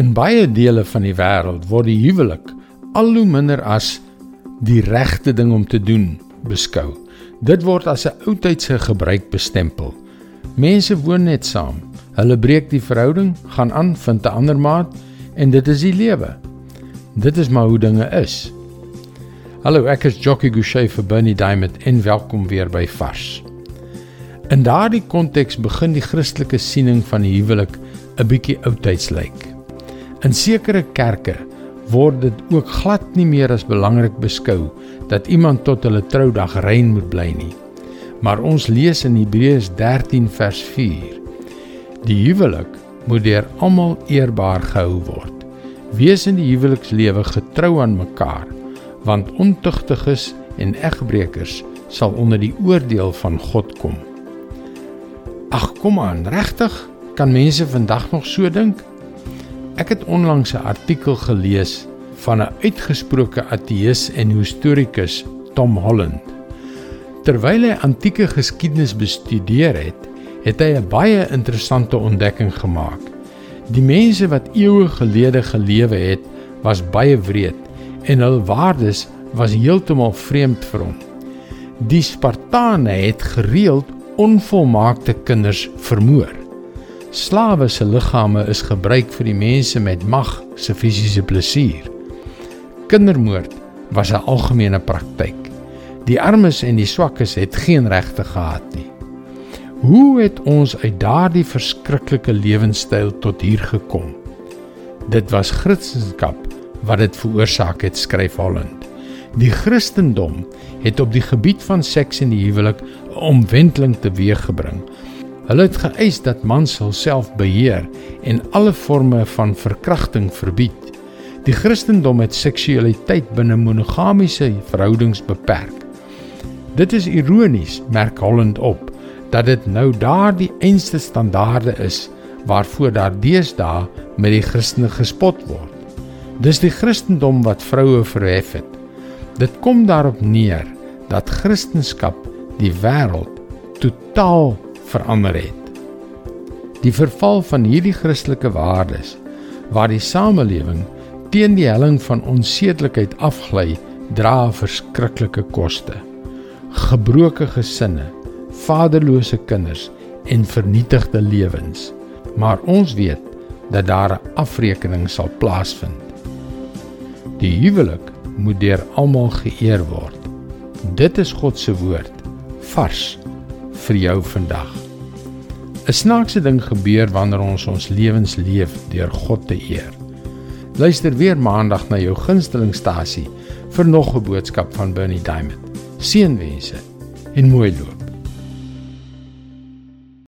In baie dele van die wêreld word die huwelik al hoe minder as die regte ding om te doen beskou. Dit word as 'n oudtydse gebruik bestempel. Mense woon net saam. Hulle breek die verhouding, gaan aan, vind 'n ander maat en dit is die lewe. Dit is maar hoe dinge is. Hallo, ek is Jockey Gouchee vir Bernie Diamond en welkom weer by Vars. In daardie konteks begin die Christelike siening van die huwelik 'n bietjie oudtyds lyk. In sekere kerke word dit ook glad nie meer as belangrik beskou dat iemand tot hulle troudag rein moet bly nie. Maar ons lees in Hebreërs 13 vers 4: Die huwelik moet deur almal eerbaar gehou word. Wees in die huwelikslewe getrou aan mekaar, want ontugtiges en egbreekers sal onder die oordeel van God kom. Ag kom aan, regtig? Kan mense vandag nog so dink? Ek het onlangs 'n artikel gelees van 'n uitgesproke ateïs en historikus, Tom Holland. Terwyl hy antieke geskiedenis bestudeer het, het hy 'n baie interessante ontdekking gemaak. Die mense wat eeue gelede gelewe het, was baie wreed en hul waardes was heeltemal vreemd vir hom. Die Spartane het gereeld onvolmaakte kinders vermoor. Slawe se liggame is gebruik vir die mense met mag se fisiese plesier. Kindermoord was 'n algemene praktyk. Die armes en die swakkes het geen regte gehad nie. Hoe het ons uit daardie verskriklike lewenstyl tot hier gekom? Dit was Christendom wat dit veroorsaak het, skryf Holland. Die Christendom het op die gebied van seks en die huwelik 'n omwenteling teweeggebring Hulle het geëis dat mans hulself beheer en alle forme van verkrachting verbied. Die Christendom het seksualiteit binne monogamiese verhoudings beperk. Dit is ironies, merk Holland op, dat dit nou daardie einste standaarde is waarvoor daar deesdae met die Christene gespot word. Dis die Christendom wat vroue verhef het. Dit kom daarop neer dat Christendom die wêreld totaal verander het. Die verval van hierdie Christelike waardes waar die samelewing teen die helling van onsedelikheid afgly, dra verskriklike koste. Gebroke gesinne, vaderlose kinders en vernietigde lewens. Maar ons weet dat daar 'n afrekening sal plaasvind. Die huwelik moet deur almal geëer word. Dit is God se woord vars vir jou vandag. 'n Snaakse ding gebeur wanneer ons ons lewens leef deur God te eer. Luister weer maandag na jou gunstelingstasie vir nog 'n boodskap van Bernie Diamond. Seënwense en mooi loop.